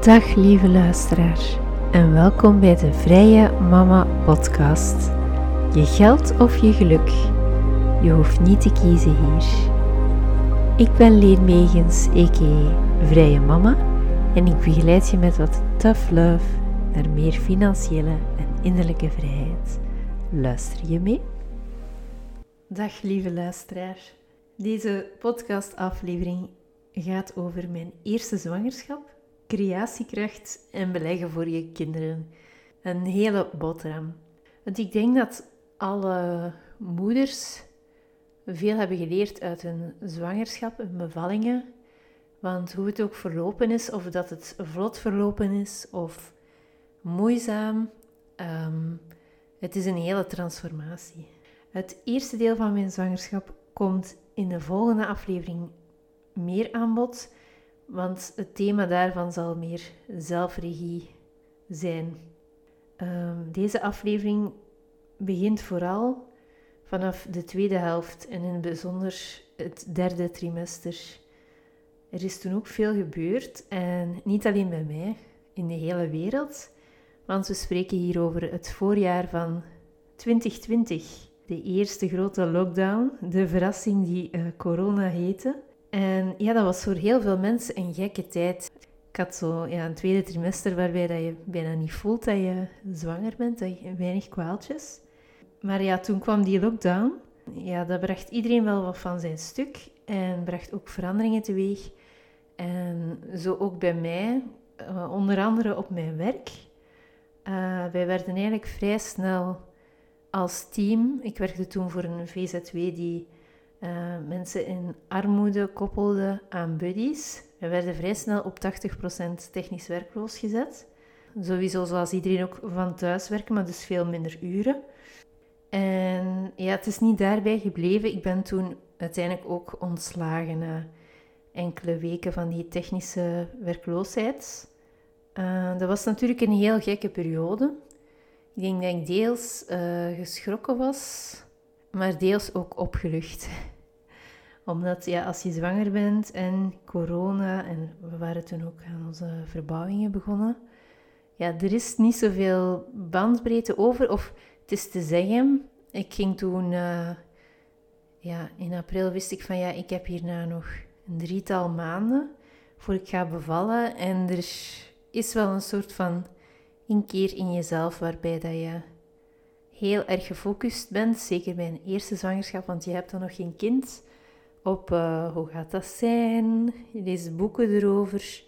Dag lieve luisteraar en welkom bij de Vrije Mama Podcast. Je geld of je geluk, je hoeft niet te kiezen hier. Ik ben Leen Megens. Vrije Mama en ik begeleid je met wat tough love naar meer financiële en innerlijke vrijheid. Luister je mee? Dag lieve luisteraar. Deze podcastaflevering gaat over mijn eerste zwangerschap creatiekracht en beleggen voor je kinderen. Een hele boterham. Want ik denk dat alle moeders veel hebben geleerd uit hun zwangerschap en bevallingen. Want hoe het ook verlopen is, of dat het vlot verlopen is of moeizaam, um, het is een hele transformatie. Het eerste deel van mijn zwangerschap komt in de volgende aflevering meer aan bod. Want het thema daarvan zal meer zelfregie zijn. Ehm, deze aflevering begint vooral vanaf de tweede helft en in het bijzonder het derde trimester. Er is toen ook veel gebeurd en niet alleen bij mij, in de hele wereld. Want we spreken hier over het voorjaar van 2020. De eerste grote lockdown, de verrassing die uh, corona heette. En ja, dat was voor heel veel mensen een gekke tijd. Ik had zo ja, een tweede trimester waarbij dat je bijna niet voelt dat je zwanger bent, dat je weinig kwaaltjes. Maar ja, toen kwam die lockdown. Ja, dat bracht iedereen wel wat van zijn stuk en bracht ook veranderingen teweeg. En zo ook bij mij, eh, onder andere op mijn werk. Uh, wij werden eigenlijk vrij snel als team. Ik werkte toen voor een VZW die uh, mensen in armoede koppelden aan buddies. We werden vrij snel op 80% technisch werkloos gezet. Sowieso zoals iedereen ook van thuis werken, maar dus veel minder uren. En ja, het is niet daarbij gebleven. Ik ben toen uiteindelijk ook ontslagen na enkele weken van die technische werkloosheid. Uh, dat was natuurlijk een heel gekke periode. Ik denk dat ik deels uh, geschrokken was, maar deels ook opgelucht. Omdat ja, als je zwanger bent en corona, en we waren toen ook aan onze verbouwingen begonnen, ja, er is niet zoveel bandbreedte over. Of het is te zeggen, ik ging toen, uh, ja, in april wist ik van ja, ik heb hierna nog een drietal maanden voor ik ga bevallen. En er is wel een soort van inkeer in jezelf waarbij dat je heel erg gefocust bent, zeker bij een eerste zwangerschap, want je hebt dan nog geen kind, op uh, hoe gaat dat zijn, je leest boeken erover,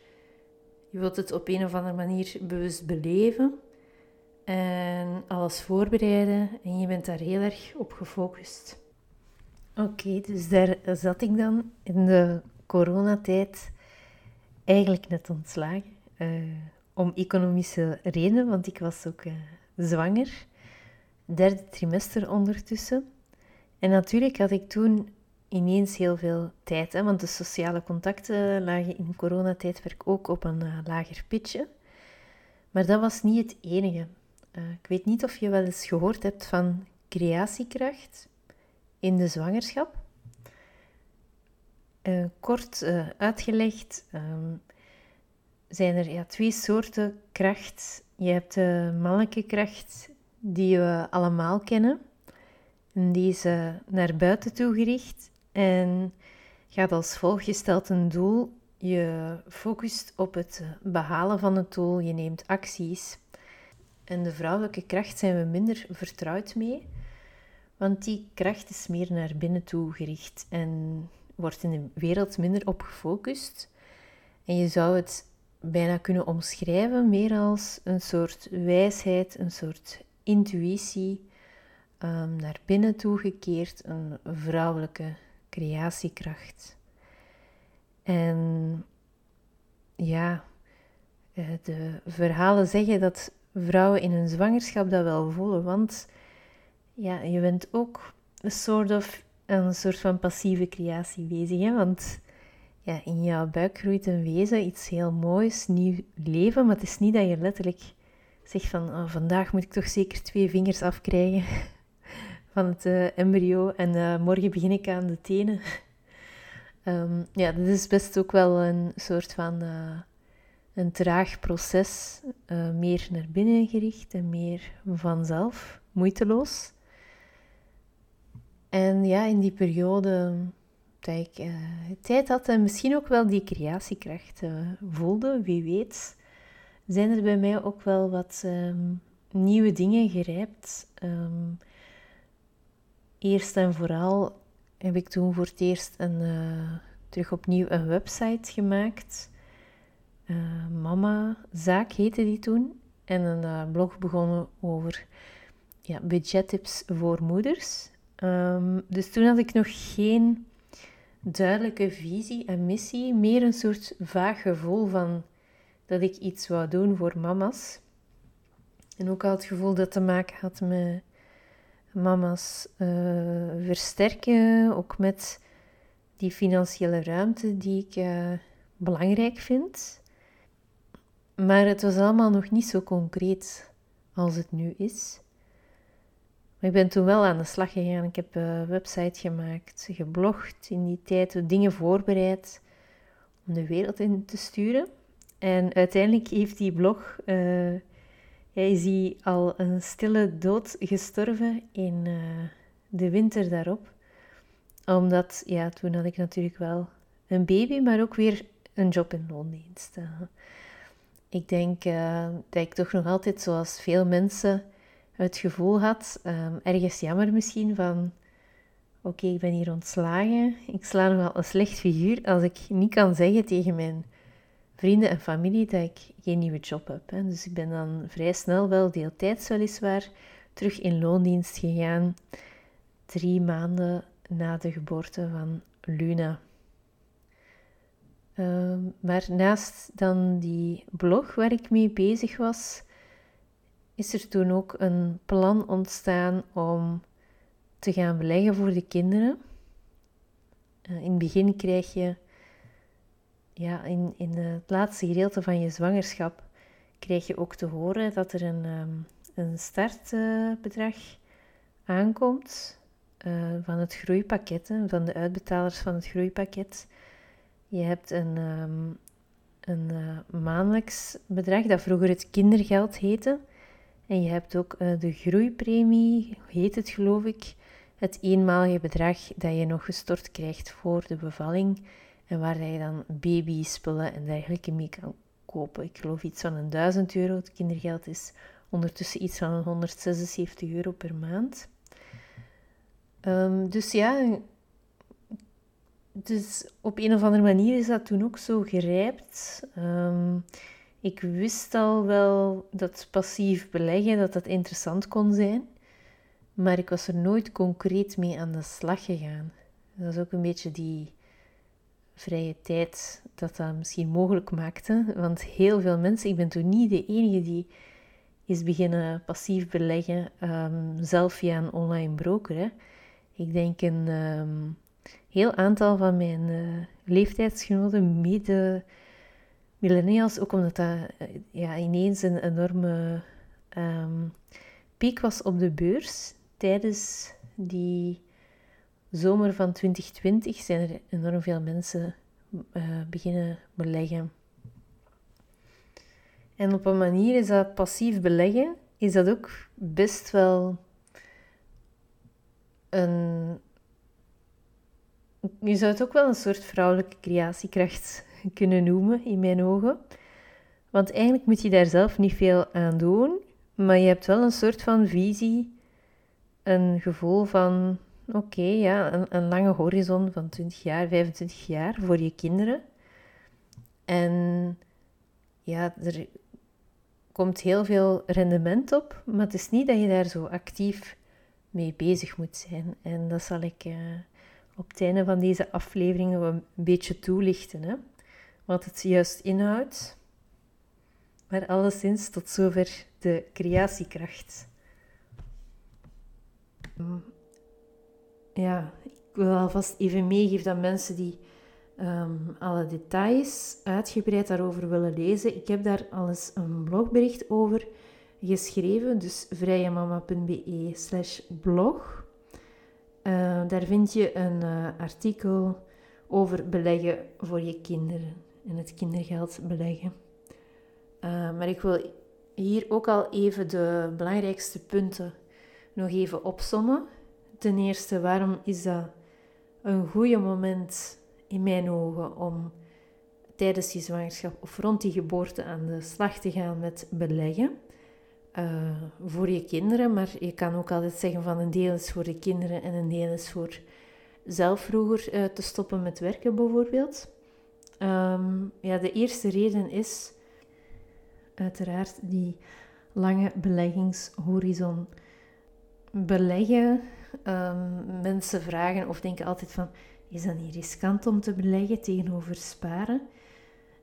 je wilt het op een of andere manier bewust beleven en alles voorbereiden en je bent daar heel erg op gefocust. Oké, dus daar zat ik dan in de coronatijd eigenlijk net ontslagen. Uh, om economische redenen, want ik was ook uh, zwanger. Derde trimester ondertussen. En natuurlijk had ik toen ineens heel veel tijd, hè, want de sociale contacten lagen in coronatijdwerk ook op een uh, lager pitje. Maar dat was niet het enige. Uh, ik weet niet of je wel eens gehoord hebt van creatiekracht in de zwangerschap. Uh, kort uitgelegd, um, zijn er ja, twee soorten kracht. Je hebt de mannelijke kracht, die we allemaal kennen. En die is uh, naar buiten toe gericht en gaat als volgt. Je stelt een doel, je focust op het behalen van het doel, je neemt acties. En de vrouwelijke kracht zijn we minder vertrouwd mee, want die kracht is meer naar binnen toe gericht en wordt in de wereld minder op gefocust. En je zou het bijna kunnen omschrijven meer als een soort wijsheid, een soort intuïtie, um, naar binnen toegekeerd, een vrouwelijke creatiekracht. En ja, eh, de verhalen zeggen dat vrouwen in hun zwangerschap dat wel voelen, want ja, je bent ook een soort, of, een soort van passieve creatie bezig, hè? want ja, in jouw buik groeit een wezen, iets heel moois, nieuw leven. Maar het is niet dat je letterlijk zegt van oh, vandaag moet ik toch zeker twee vingers afkrijgen van het uh, embryo en uh, morgen begin ik aan de tenen. um, ja, dit is best ook wel een soort van uh, een traag proces, meer naar binnen gericht en meer vanzelf, moeiteloos. En ja, in die periode dat ik tijd had en misschien ook wel die creatiekracht voelde, wie weet, zijn er bij mij ook wel wat um, nieuwe dingen gerijpt. Um, eerst en vooral heb ik toen voor het eerst een, uh, terug opnieuw een website gemaakt. Mama Zaak heette die toen. En een blog begonnen over ja, budgettips voor moeders. Um, dus toen had ik nog geen duidelijke visie en missie, meer een soort vaag gevoel van dat ik iets wou doen voor mama's. En ook al het gevoel dat te maken had met mama's uh, versterken, ook met die financiële ruimte die ik uh, belangrijk vind. Maar het was allemaal nog niet zo concreet als het nu is. Maar ik ben toen wel aan de slag gegaan. Ik heb een website gemaakt, geblogd in die tijd, dingen voorbereid om de wereld in te sturen. En uiteindelijk heeft die blog, uh, is die al een stille dood gestorven in uh, de winter daarop. Omdat, ja, toen had ik natuurlijk wel een baby, maar ook weer een job in loondienst. Uh, ik denk dat ik toch nog altijd, zoals veel mensen, het gevoel had, ergens jammer misschien, van oké, ik ben hier ontslagen. Ik sla nog wel een slecht figuur als ik niet kan zeggen tegen mijn vrienden en familie dat ik geen nieuwe job heb. Dus ik ben dan vrij snel wel deeltijds weliswaar terug in loondienst gegaan. Drie maanden na de geboorte van Luna. Uh, maar naast dan die blog waar ik mee bezig was, is er toen ook een plan ontstaan om te gaan beleggen voor de kinderen. Uh, in het begin krijg je, ja, in, in het laatste gedeelte van je zwangerschap, krijg je ook te horen dat er een, um, een startbedrag uh, aankomt uh, van het groeipakket, van de uitbetalers van het groeipakket. Je hebt een, um, een maandelijks bedrag dat vroeger het kindergeld heette. En je hebt ook de groeipremie, heet het geloof ik. Het eenmalige bedrag dat je nog gestort krijgt voor de bevalling. En waar je dan babyspullen en dergelijke mee kan kopen. Ik geloof iets van een 1000 euro. Het kindergeld is ondertussen iets van 176 euro per maand. Um, dus ja, dus op een of andere manier is dat toen ook zo gerijpt. Um, ik wist al wel dat passief beleggen dat dat interessant kon zijn, maar ik was er nooit concreet mee aan de slag gegaan. Dat is ook een beetje die vrije tijd dat dat misschien mogelijk maakte, want heel veel mensen, ik ben toen niet de enige die is beginnen passief beleggen, um, zelf via een online broker. Hè. Ik denk een um, heel aantal van mijn uh, leeftijdsgenoten, mede millennials, ook omdat dat eh, ja, ineens een enorme um, piek was op de beurs. Tijdens die zomer van 2020 zijn er enorm veel mensen uh, beginnen beleggen. En op een manier is dat passief beleggen, is dat ook best wel een. Je zou het ook wel een soort vrouwelijke creatiekracht kunnen noemen in mijn ogen. Want eigenlijk moet je daar zelf niet veel aan doen, maar je hebt wel een soort van visie, een gevoel van, oké, ja, een, lange horizon van 20 jaar, 25 jaar voor je kinderen. En ja, er komt heel veel rendement op, maar het is niet dat je daar zo actief mee bezig moet zijn. En dat zal ik uh, op het einde van deze aflevering een beetje toelichten. Hè wat het juist inhoudt. Maar alleszins tot zover de creatiekracht. Ja, ik wil alvast even meegeven aan mensen die um, alle details uitgebreid daarover willen lezen. Ik heb daar al eens een blogbericht over geschreven, dus vrijemama.be slash blog. Uh, daar vind je een uh, artikel over beleggen voor je kinderen en het kindergeld beleggen. maar ik wil hier ook al even de belangrijkste punten nog even opsommen. Ten eerste, waarom is dat een goede moment in mijn ogen om tijdens je zwangerschap of rond die geboorte aan de slag te gaan met beleggen? Uh, voor je kinderen, maar je kan ook altijd zeggen van een deel is voor de kinderen en een deel is voor zelf vroeger uh, te stoppen met werken bijvoorbeeld. Um, ja, de eerste reden is uiteraard die lange beleggingshorizon. Beleggen, um, mensen vragen of denken altijd van, is dat niet riskant om te beleggen tegenover sparen?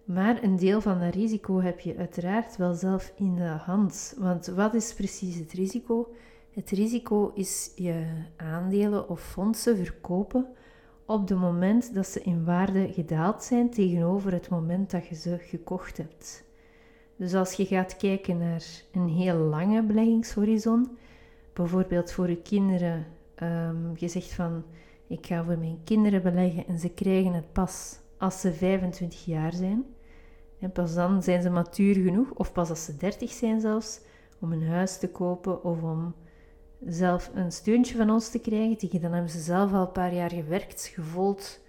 Maar een deel van dat risico heb je uiteraard wel zelf in de hand. Want wat is precies het risico? Het risico is je aandelen of fondsen verkopen op het moment dat ze in waarde gedaald zijn tegenover het moment dat je ze gekocht hebt. Dus als je gaat kijken naar een heel lange beleggingshorizon, bijvoorbeeld voor je kinderen, um, je zegt van ik ga voor mijn kinderen beleggen en ze krijgen het pas als ze 25 jaar zijn. En pas dan zijn ze matuur genoeg, of pas als ze 30 zijn zelfs, om een huis te kopen of om zelf een steuntje van ons te krijgen. Dan hebben ze zelf al een paar jaar gewerkt, gevoeld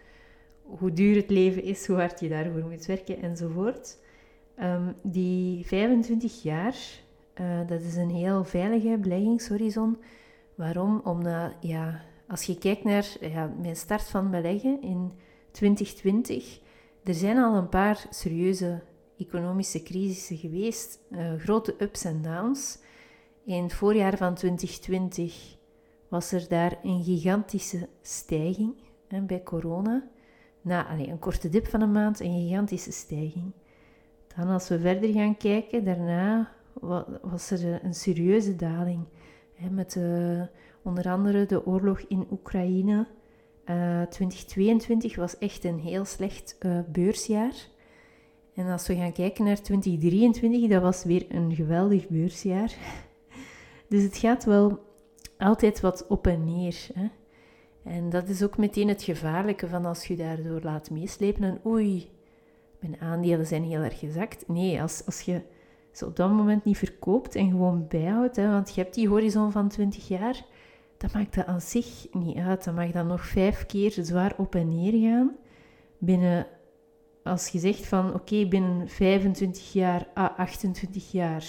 hoe duur het leven is, hoe hard je daarvoor moet werken enzovoort. Um, die 25 jaar, uh, dat is een heel veilige beleggingshorizon. Waarom? Omdat, ja, als je kijkt naar mijn start van beleggen in 2020, er zijn al een paar serieuze economische crisissen geweest, uh, grote ups en downs. In het voorjaar van 2020 was er daar een gigantische stijging bij corona. Na een korte dip van een maand, een gigantische stijging. Dan als we verder gaan kijken, daarna was er een serieuze daling. Met uh, onder andere de oorlog in Oekraïne. Uh, eh, 2022 was echt een heel slecht uh, beursjaar. En als we gaan kijken naar 2023, dat was weer een geweldig beursjaar. Dus het gaat wel altijd wat op en neer. Hè? En dat is ook meteen het gevaarlijke van als je daardoor laat meeslepen en oei, mijn aandelen zijn heel erg gezakt. Nee, als, als je ze op dat moment niet verkoopt en gewoon bijhoudt, hè, want je hebt die horizon van 20 jaar, dat maakt dat aan zich niet uit. Dan mag dan nog vijf keer zwaar op en neer gaan. Binnen, als je zegt van oké, binnen 25 jaar, ah, 28 jaar,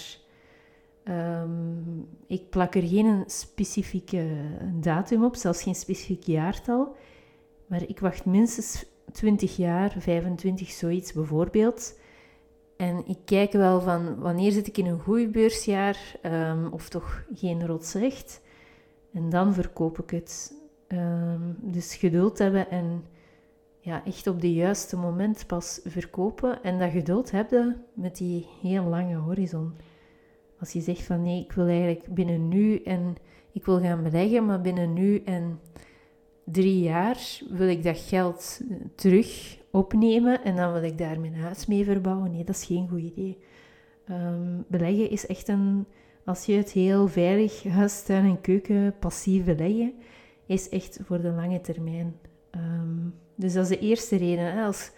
um, ik plak er geen specifieke datum op, zelfs geen specifiek jaartal, maar ik wacht minstens 20 jaar, 25, zoiets bijvoorbeeld. En ik kijk wel van wanneer zit ik in een goed beursjaar um, of toch geen rotsrecht. En dan verkoop ik het. Um, dus geduld hebben en ja, echt op de juiste moment pas verkopen. En dat geduld hebben met die heel lange horizon. Als je zegt van nee, ik wil eigenlijk binnen nu en ik wil gaan beleggen, maar binnen nu en drie jaar wil ik dat geld terug opnemen en dan wil ik daar mijn huis mee verbouwen. Nee, dat is geen goed idee. Ehm, beleggen is echt een, als je het heel veilig, huis, tuin en keuken passief beleggen, is echt voor de lange termijn. Ehm, dus dat is de eerste reden. Hè. Als,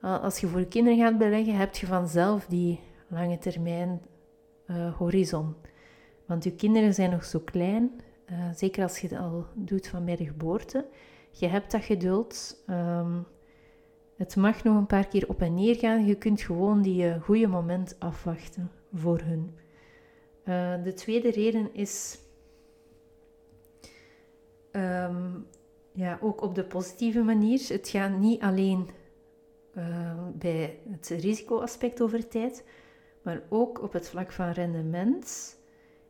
als je voor kinderen gaat beleggen, heb je vanzelf die lange termijn uh, horizon. Want je kinderen zijn nog zo klein, uh, zeker als je het al doet van bij de geboorte. Je hebt dat geduld. Um, het mag nog een paar keer op en neer gaan. Je kunt gewoon die uh, goede moment afwachten voor hun. Uh, de tweede reden is um, ja, ook op de positieve manier. Het gaat niet alleen uh, bij het risicoaspect over tijd, maar ook op het vlak van rendement.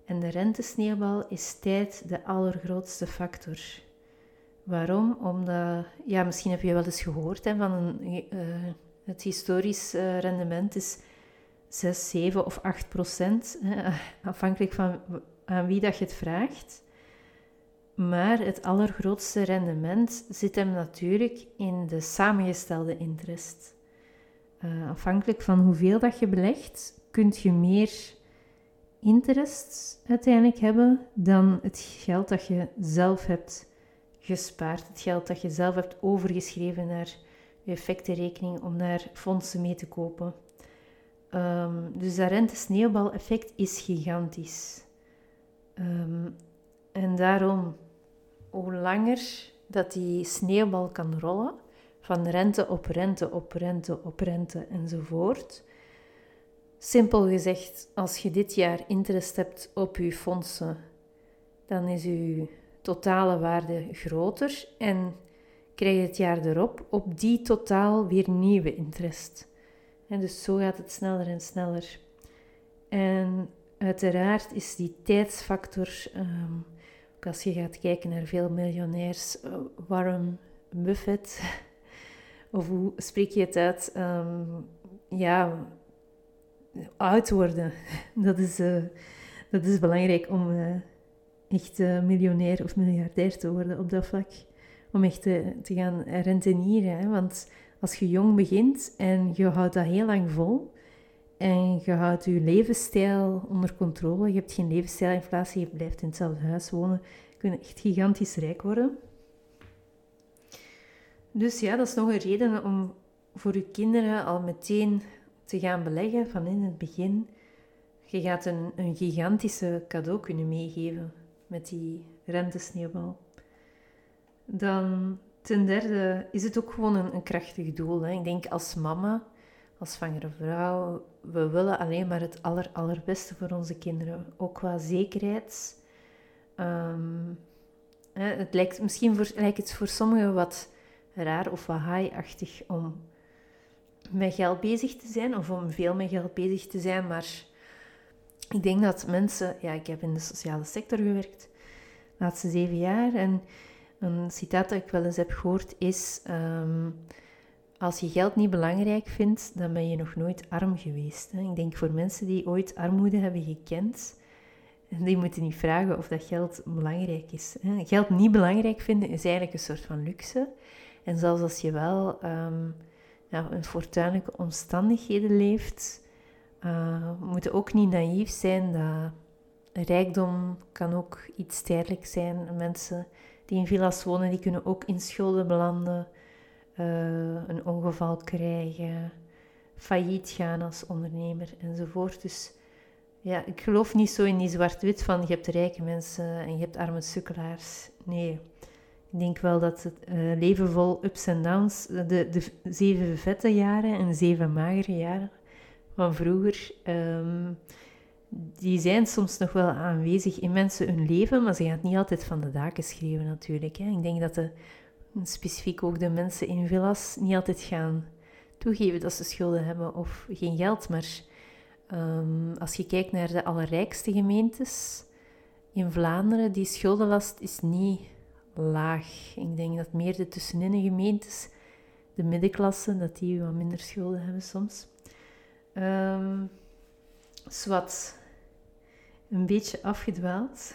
En de rentesneeuwbal is tijd de allergrootste factor. Waarom? Omdat, ja, misschien heb je wel eens gehoord hè, van een, uh, het historisch uh, rendement is 6, 7 of 8 procent, hè, afhankelijk van aan wie dat je het vraagt. Maar het allergrootste rendement zit hem natuurlijk in de samengestelde interest. Uh, afhankelijk van hoeveel dat je belegt, kun je meer interest uiteindelijk hebben dan het geld dat je zelf hebt gespaard. Het geld dat je zelf hebt overgeschreven naar je effectenrekening om daar fondsen mee te kopen. Um, dus dat rente-sneeuwbal-effect is gigantisch. Um, en daarom, hoe langer dat die sneeuwbal kan rollen, van rente op rente op rente op rente enzovoort. Simpel gezegd, als je dit jaar interest hebt op je fondsen, dan is je totale waarde groter en krijg je het jaar erop op die totaal weer nieuwe interest. En dus zo gaat het sneller en sneller. En uiteraard is die tijdsfactor, um, ook als je gaat kijken naar veel miljonairs, uh, Warren Buffett, of hoe spreek je het uit? Um, ja, oud worden. Dat is, uh, dat is belangrijk om uh, echt uh, miljonair of miljardair te worden op dat vlak. Om echt te, te gaan rentenieren. Hè? Want als je jong begint en je houdt dat heel lang vol en je houdt je levensstijl onder controle, je hebt geen levensstijlinflatie, je blijft in hetzelfde huis wonen, kun je echt gigantisch rijk worden. Dus ja, dat is nog een reden om voor je kinderen al meteen te gaan beleggen van in het begin. Je gaat een, een gigantische cadeau kunnen meegeven met die rentesneeuwbal. Dan ten derde is het ook gewoon een, een krachtig doel. Hè. Ik denk als mama, als zwangere vrouw, we willen alleen maar het aller, allerbeste voor onze kinderen. Ook qua zekerheid. Ehm, hè, het lijkt, misschien voor, lijkt het voor sommigen wat raar of wat high-achtig om met geld bezig te zijn of om veel met geld bezig te zijn, maar ik denk dat mensen, ja, ik heb in de sociale sector gewerkt de laatste zeven jaar en een citaat dat ik wel eens heb gehoord is: ehm, Als je geld niet belangrijk vindt, dan ben je nog nooit arm geweest. Hè? Ik denk voor mensen die ooit armoede hebben gekend, die moeten niet vragen of dat geld belangrijk is. Hè? Geld niet belangrijk vinden is eigenlijk een soort van luxe. En zelfs als je wel um, ja, in fortuinlijke omstandigheden leeft, uh, we moeten ook niet naïef zijn dat rijkdom kan ook iets tijdelijk zijn. Mensen die in villa's wonen, die kunnen ook in schulden belanden, uh, een ongeval krijgen, failliet gaan als ondernemer enzovoort. Dus ja, ik geloof niet zo in die zwart-wit van je hebt rijke mensen en je hebt arme sukkelaars. Nee, ik denk wel dat het uh, leven vol ups en downs, de, de zeven vette jaren en zeven magere jaren van vroeger, um, die zijn soms nog wel aanwezig in mensen hun leven, maar ze gaan het niet altijd van de daken schreeuwen natuurlijk. Hè. Ik denk dat de, specifiek ook de mensen in villas niet altijd gaan toegeven dat ze schulden hebben of geen geld, maar um, als je kijkt naar de allerrijkste gemeentes in Vlaanderen, die schuldenlast is niet laag. Ik denk dat meer de tussenin gemeentes, de middenklasse, dat die wat minder schulden hebben soms. Um, zwart. Een beetje afgedwaald.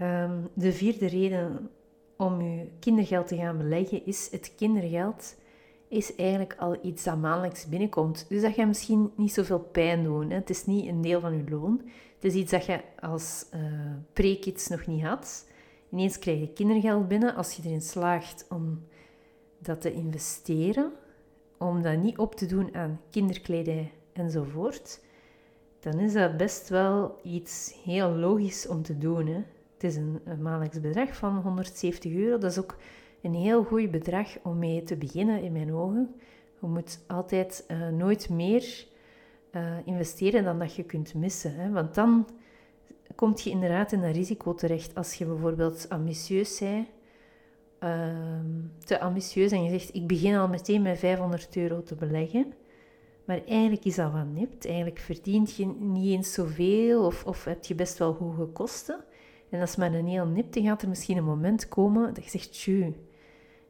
Um, de vierde reden om je kindergeld te gaan beleggen is het kindergeld is eigenlijk al iets dat maandelijks binnenkomt. Dus dat gaat misschien niet zoveel pijn doen. Hè. Het is niet een deel van je loon. Het is iets dat je als uh, pre-kids nog niet had. Ineens krijg je kindergeld binnen als je erin slaagt om dat te investeren, om dat niet op te doen aan kinderkledij enzovoort, dan is dat best wel iets heel logisch om te doen. Hè? Het is een, maandelijks bedrag van 170 euro. Dat is ook een heel goed bedrag om mee te beginnen in mijn ogen. Je moet altijd uh, nooit meer uh, investeren dan dat je kunt missen. Hè? Want dan kom je inderdaad in een risico terecht als je bijvoorbeeld ambitieus bent, uh, te ambitieus en je zegt ik begin al meteen met 500 euro te beleggen. Maar eigenlijk is dat wat nipt. Eigenlijk verdient je niet eens zoveel of, of heb je best wel hoge kosten. En als maar een heel nip, dan gaat er misschien een moment komen dat je zegt, tju,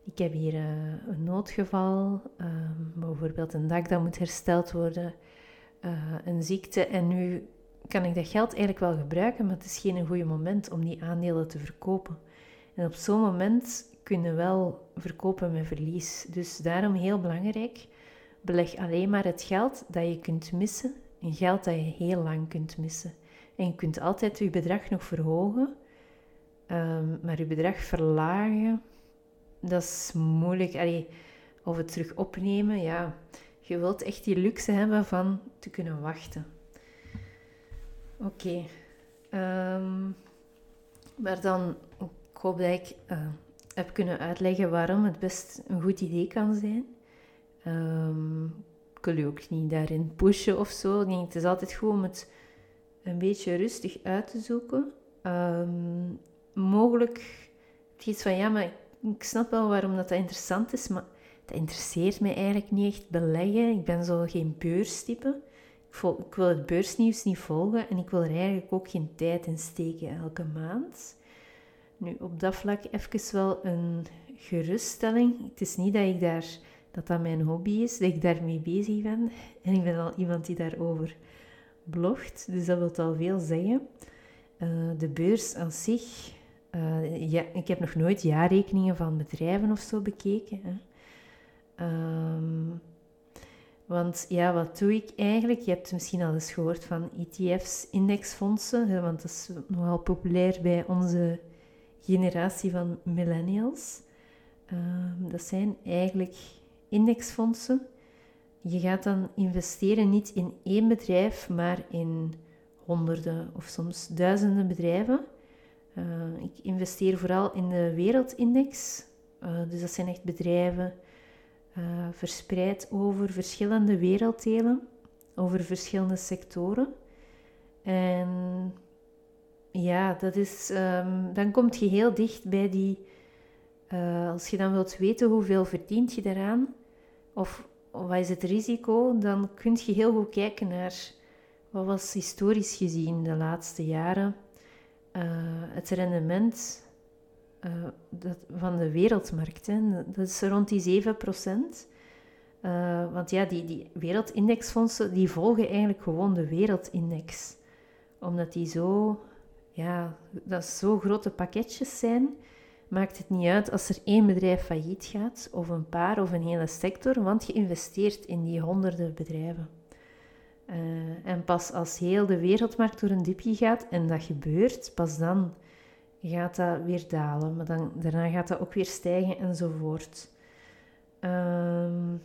ik heb hier uh, een noodgeval, uh, bijvoorbeeld een dak dat moet hersteld worden, uh, een ziekte en nu kan ik dat geld eigenlijk wel gebruiken, maar het is geen goede moment om die aandelen te verkopen. En op zo'n moment kun je wel verkopen met verlies. Dus daarom heel belangrijk, beleg alleen maar het geld dat je kunt missen, een geld dat je heel lang kunt missen. En je kunt altijd je bedrag nog verhogen, um, maar je bedrag verlagen, dat is moeilijk. Allee, of het terug opnemen, ja, je wilt echt die luxe hebben van te kunnen wachten. Oké. Ehm, maar dan, ik hoop dat ik uh, heb kunnen uitleggen waarom het best een goed idee kan zijn. Um, ik wil je ook niet daarin pushen of zo. Nee, het is altijd goed om het een beetje rustig uit te zoeken. Um, mogelijk iets van ja, maar ik snap wel waarom dat, dat interessant is, maar dat interesseert mij eigenlijk niet echt beleggen. Ik ben zo geen beurstype. Ik, ik wil het beursnieuws niet volgen en ik wil er eigenlijk ook geen tijd in steken elke maand. Nu, op dat vlak even wel een geruststelling. Het is niet dat ik daar, dat dat mijn hobby is, dat ik daarmee bezig ben. En ik ben al iemand die daarover blogt, dus dat wil al veel zeggen. Uh, de beurs aan zich, uh, ja, ik heb nog nooit jaarrekeningen van bedrijven of zo bekeken. Hè. Um, want ja, wat doe ik eigenlijk? Je hebt misschien al eens gehoord van ETF's, indexfondsen, want dat is nogal populair bij onze generatie van millennials. Um, dat zijn eigenlijk indexfondsen. Je gaat dan investeren niet in één bedrijf, maar in honderden of soms duizenden bedrijven. Uh, ik investeer vooral in de wereldindex. Uh, dus dat zijn echt bedrijven uh, verspreid over verschillende werelddelen, over verschillende sectoren. En ja, dat is, um, dan kom je heel dicht bij die. Uh, als je dan wilt weten hoeveel verdient je daaraan, of, wat is het risico, dan kun je heel goed kijken naar wat was historisch gezien de laatste jaren uh, het rendement uh, dat, van de wereldmarkt. Dat is rond die 7 procent. Uh, want ja, die, die wereldindexfondsen die volgen eigenlijk gewoon de wereldindex. Omdat die zo, ja, dat zo grote pakketjes zijn, maakt het niet uit als er één bedrijf failliet gaat, of een paar, of een hele sector, want je investeert in die honderden bedrijven. Uh, en pas als heel de wereldmarkt door een dipje gaat, en dat gebeurt, pas dan gaat dat weer dalen. Maar dan, daarna gaat dat ook weer stijgen enzovoort. En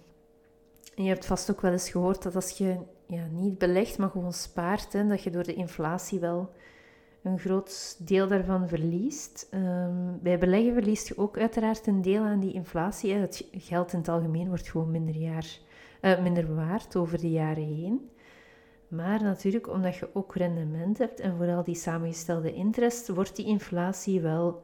je hebt vast ook wel eens gehoord dat als je ja, niet belegt, maar gewoon spaart, hè, dat je door de inflatie wel een groot deel daarvan verliest. Um, bij beleggen verliest je ook uiteraard een deel aan die inflatie. Het geld in het algemeen wordt gewoon minder, jaar, uh, minder waard over de jaren heen. Maar natuurlijk, omdat je ook rendement hebt en vooral die samengestelde interest, wordt die inflatie wel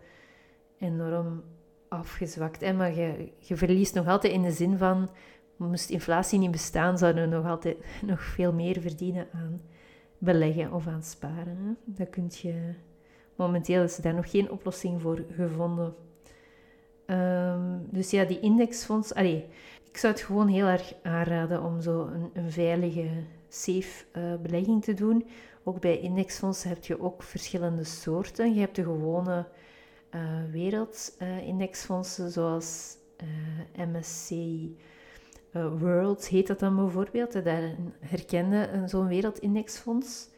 enorm afgezwakt. Maar je, je verliest nog altijd in de zin van, moest inflatie niet bestaan, zouden we nog altijd nog veel meer verdienen aan beleggen of aan sparen. Dat kun je, momenteel is daar nog geen oplossing voor gevonden. Ehm, dus ja, die indexfonds, allee, ik zou het gewoon heel erg aanraden om zo een, een veilige safe uh, belegging te doen. Ook bij indexfondsen heb je ook verschillende soorten. Je hebt de gewone uh, wereldindexfondsen, uh, zoals World heet dat dan bijvoorbeeld. Daar herkende zo'n wereldindexfonds.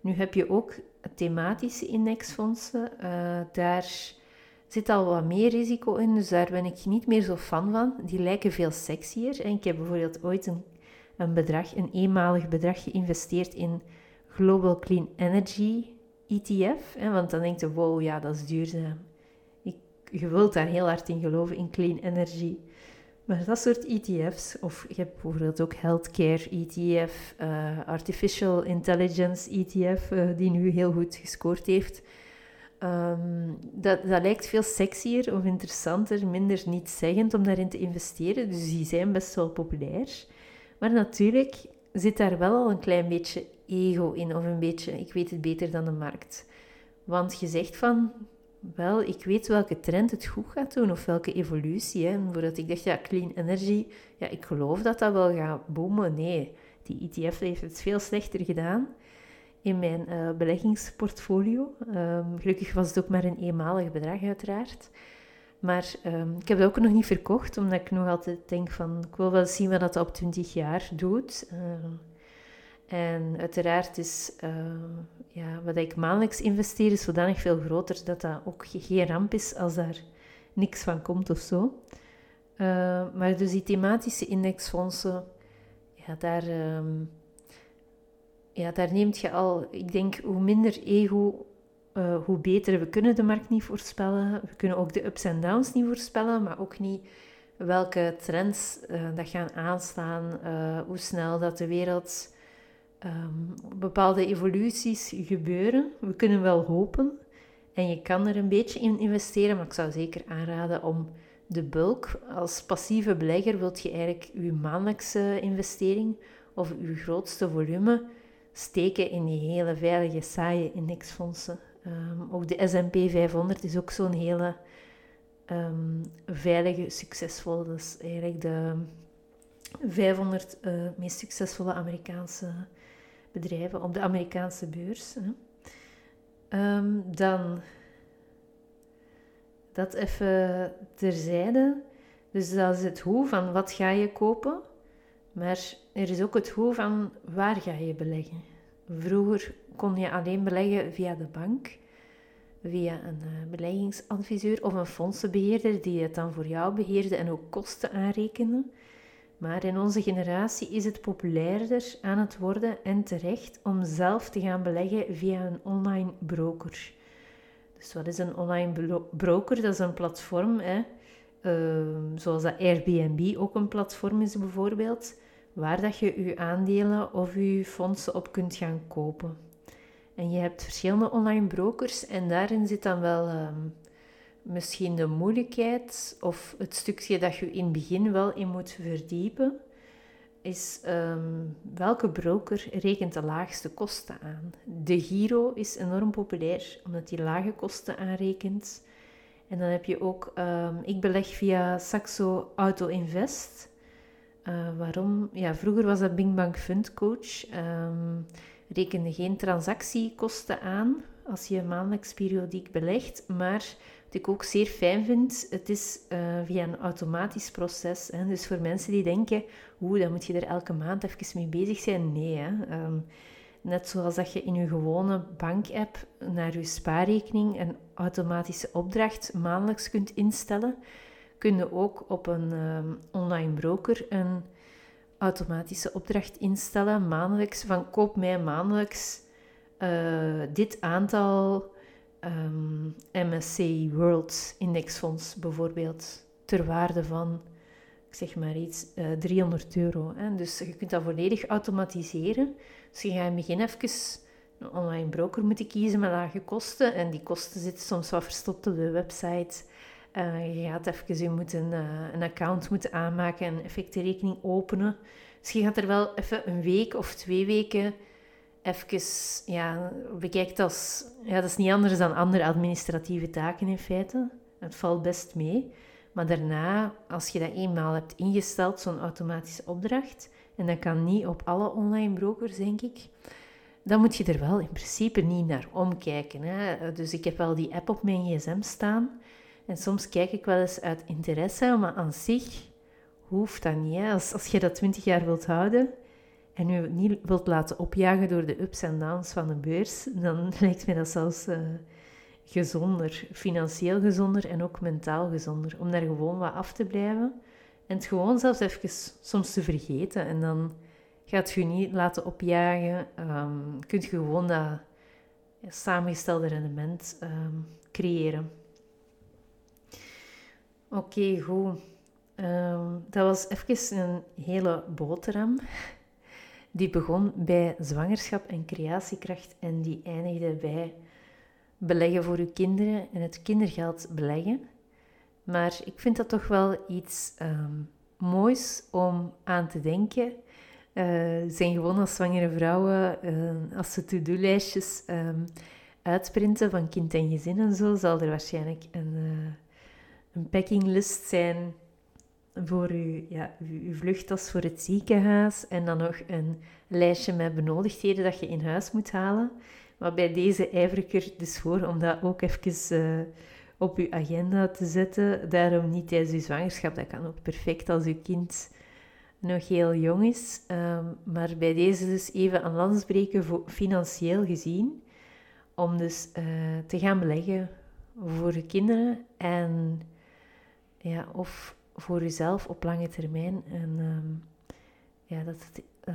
Nu heb je ook thematische indexfondsen. daar zit al wat meer risico in, dus daar ben ik niet meer zo fan van. Die lijken veel sexier. En ik heb bijvoorbeeld ooit een een bedrag, een eenmalig bedrag geïnvesteerd in Global Clean Energy ETF. Hè, want dan denk je, wow, ja, dat is duurzaam. Ik, je wilt daar heel hard in geloven, in clean energy. Maar dat soort ETF's, of je hebt bijvoorbeeld ook Healthcare ETF, uh, Artificial Intelligence ETF, uh, die nu heel goed gescoord heeft. Um, dat, dat lijkt veel sexier of interessanter, minder niet-zeggend om daarin te investeren. Dus die zijn best wel populair. Maar natuurlijk zit daar wel al een klein beetje ego in, of een beetje, ik weet het beter dan de markt. Want je zegt van, wel, ik weet welke trend het goed gaat doen, of welke evolutie. Voordat ik dacht, ja, clean energy, ja, ik geloof dat dat wel gaat boomen. Nee, die ETF heeft het veel slechter gedaan in mijn uh, beleggingsportfolio. Um, gelukkig was het ook maar een eenmalig bedrag, uiteraard. Maar um, ik heb dat ook nog niet verkocht, omdat ik nog altijd denk van, ik wil wel zien wat dat op 20 jaar doet. Uh, en uiteraard is uh, ja, wat ik maandelijks investeer, is zodanig veel groter dat dat ook geen ramp is als daar niks van komt of zo. Uh, maar dus die thematische indexfondsen, ja, daar, ehm, ja, daar neemt je al, ik denk, hoe minder ego, uh, hoe beter. We kunnen de markt niet voorspellen. We kunnen ook de ups en downs niet voorspellen, maar ook niet welke trends dat gaan aanstaan, hoe snel dat de wereld um, bepaalde evoluties gebeuren. We kunnen wel hopen en je kan er een beetje in investeren, maar ik zou zeker aanraden om de bulk. Als passieve belegger wilt je eigenlijk je maandelijkse investering of je grootste volume steken in die hele veilige, saaie indexfondsen. Um, ook de S&P 500 is ook zo'n hele um, veilige, succesvolle. Dat is eigenlijk de 500 uh, eh, meest succesvolle Amerikaanse bedrijven op de Amerikaanse beurs. Um, dan dat even terzijde. Dus dat is het hoe van wat ga je kopen. Maar er is ook het hoe van waar ga je beleggen. Vroeger kon je alleen beleggen via de bank, via een uh, beleggingsadviseur of een fondsenbeheerder die het dan voor jou beheerde en ook kosten aanrekende. Maar in onze generatie is het populairder aan het worden en terecht om zelf te gaan beleggen via een online broker. Dus wat is een online broker? Dat is een platform, hè? Ehm, zoals dat Airbnb ook een platform is bijvoorbeeld, waar dat je je aandelen of je fondsen op kunt gaan kopen. En je hebt verschillende online brokers en daarin zit dan wel ehm, misschien de moeilijkheid of het stukje dat je in het begin wel in moet verdiepen, is ehm, welke broker rekent de laagste kosten aan. De Giro is enorm populair omdat die lage kosten aanrekent. En dan heb je ook, um, ik beleg via Saxo Auto Invest. Uh, waarom? Ja, vroeger was dat Bing Bang Fund Coach. Um, rekende geen transactiekosten aan als je maandelijks periodiek belegt, maar wat ik ook zeer fijn vind, het is uh, via een automatisch proces. Hè. Dus voor mensen die denken, oeh, dan moet je er elke maand even mee bezig zijn. Nee, hè. Um, net zoals dat je in je gewone bankapp naar je spaarrekening een automatische opdracht maandelijks kunt instellen, kun je ook op een um, online broker een automatische opdracht instellen, maandelijks, van koop mij maandelijks uh, dit aantal um, ehm, MSCI World Indexfonds bijvoorbeeld ter waarde van, ik zeg maar iets, uh, eh, 300 euro. Hè. Dus je kunt dat volledig automatiseren. Dus je gaat in het begin even een online broker moeten kiezen met lage kosten. En die kosten zitten soms wat verstopt op de website. Uh, je gaat even je moeten, uh, een account moeten aanmaken en effectenrekening openen. Dus je gaat er wel even een week of twee weken even ja, bekijkt als... Ja, dat is niet anders dan andere administratieve taken in feite. Het valt best mee. Maar daarna, als je dat eenmaal hebt ingesteld, zo'n automatische opdracht, en dat kan niet op alle online brokers, denk ik, dan moet je er wel in principe niet naar omkijken. Hè. Dus ik heb wel die app op mijn gsm staan. En soms kijk ik wel eens uit interesse, maar aan zich hoeft dat niet. Hè. Als, als je dat 20 jaar wilt houden, en u niet wilt laten opjagen door de ups en downs van de beurs, dan lijkt mij dat zelfs uh, gezonder, financieel gezonder en ook mentaal gezonder, om daar gewoon wat af te blijven en het gewoon zelfs even soms te vergeten. En dan gaat je niet laten opjagen, um, kunt je gewoon dat samengestelde rendement um, creëren. Oké, goed. Um, dat was even een hele boterham. Die begon bij zwangerschap en creatiekracht en die eindigde bij beleggen voor uw kinderen en het kindergeld beleggen. Maar ik vind dat toch wel iets um, moois om aan te denken. Uh, zijn gewoon als zwangere vrouwen, uh, als ze to-do-lijstjes um, uitprinten van kind en gezin en zo, zal er waarschijnlijk een, uh, een packinglist zijn voor uw, ja, uw, vluchttas voor het ziekenhuis en dan nog een lijstje met benodigdheden dat je in huis moet halen. Maar bij deze ijver er dus voor om dat ook even uh, op uw agenda te zetten. Daarom niet tijdens uw zwangerschap. Dat kan ook perfect als uw kind nog heel jong is. Um, maar bij deze dus even een lans breken voor, financieel gezien. Om dus uh, te gaan beleggen voor de kinderen. En ja, of voor jezelf op lange termijn. En um, ja, dat het uh,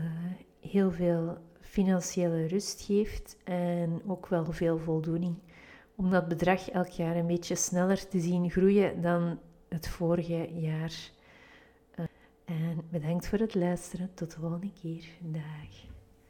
heel veel financiële rust geeft en ook wel veel voldoening. Om dat bedrag elk jaar een beetje sneller te zien groeien dan het vorige jaar. Uh, en bedankt voor het luisteren. Tot de volgende keer. Dag.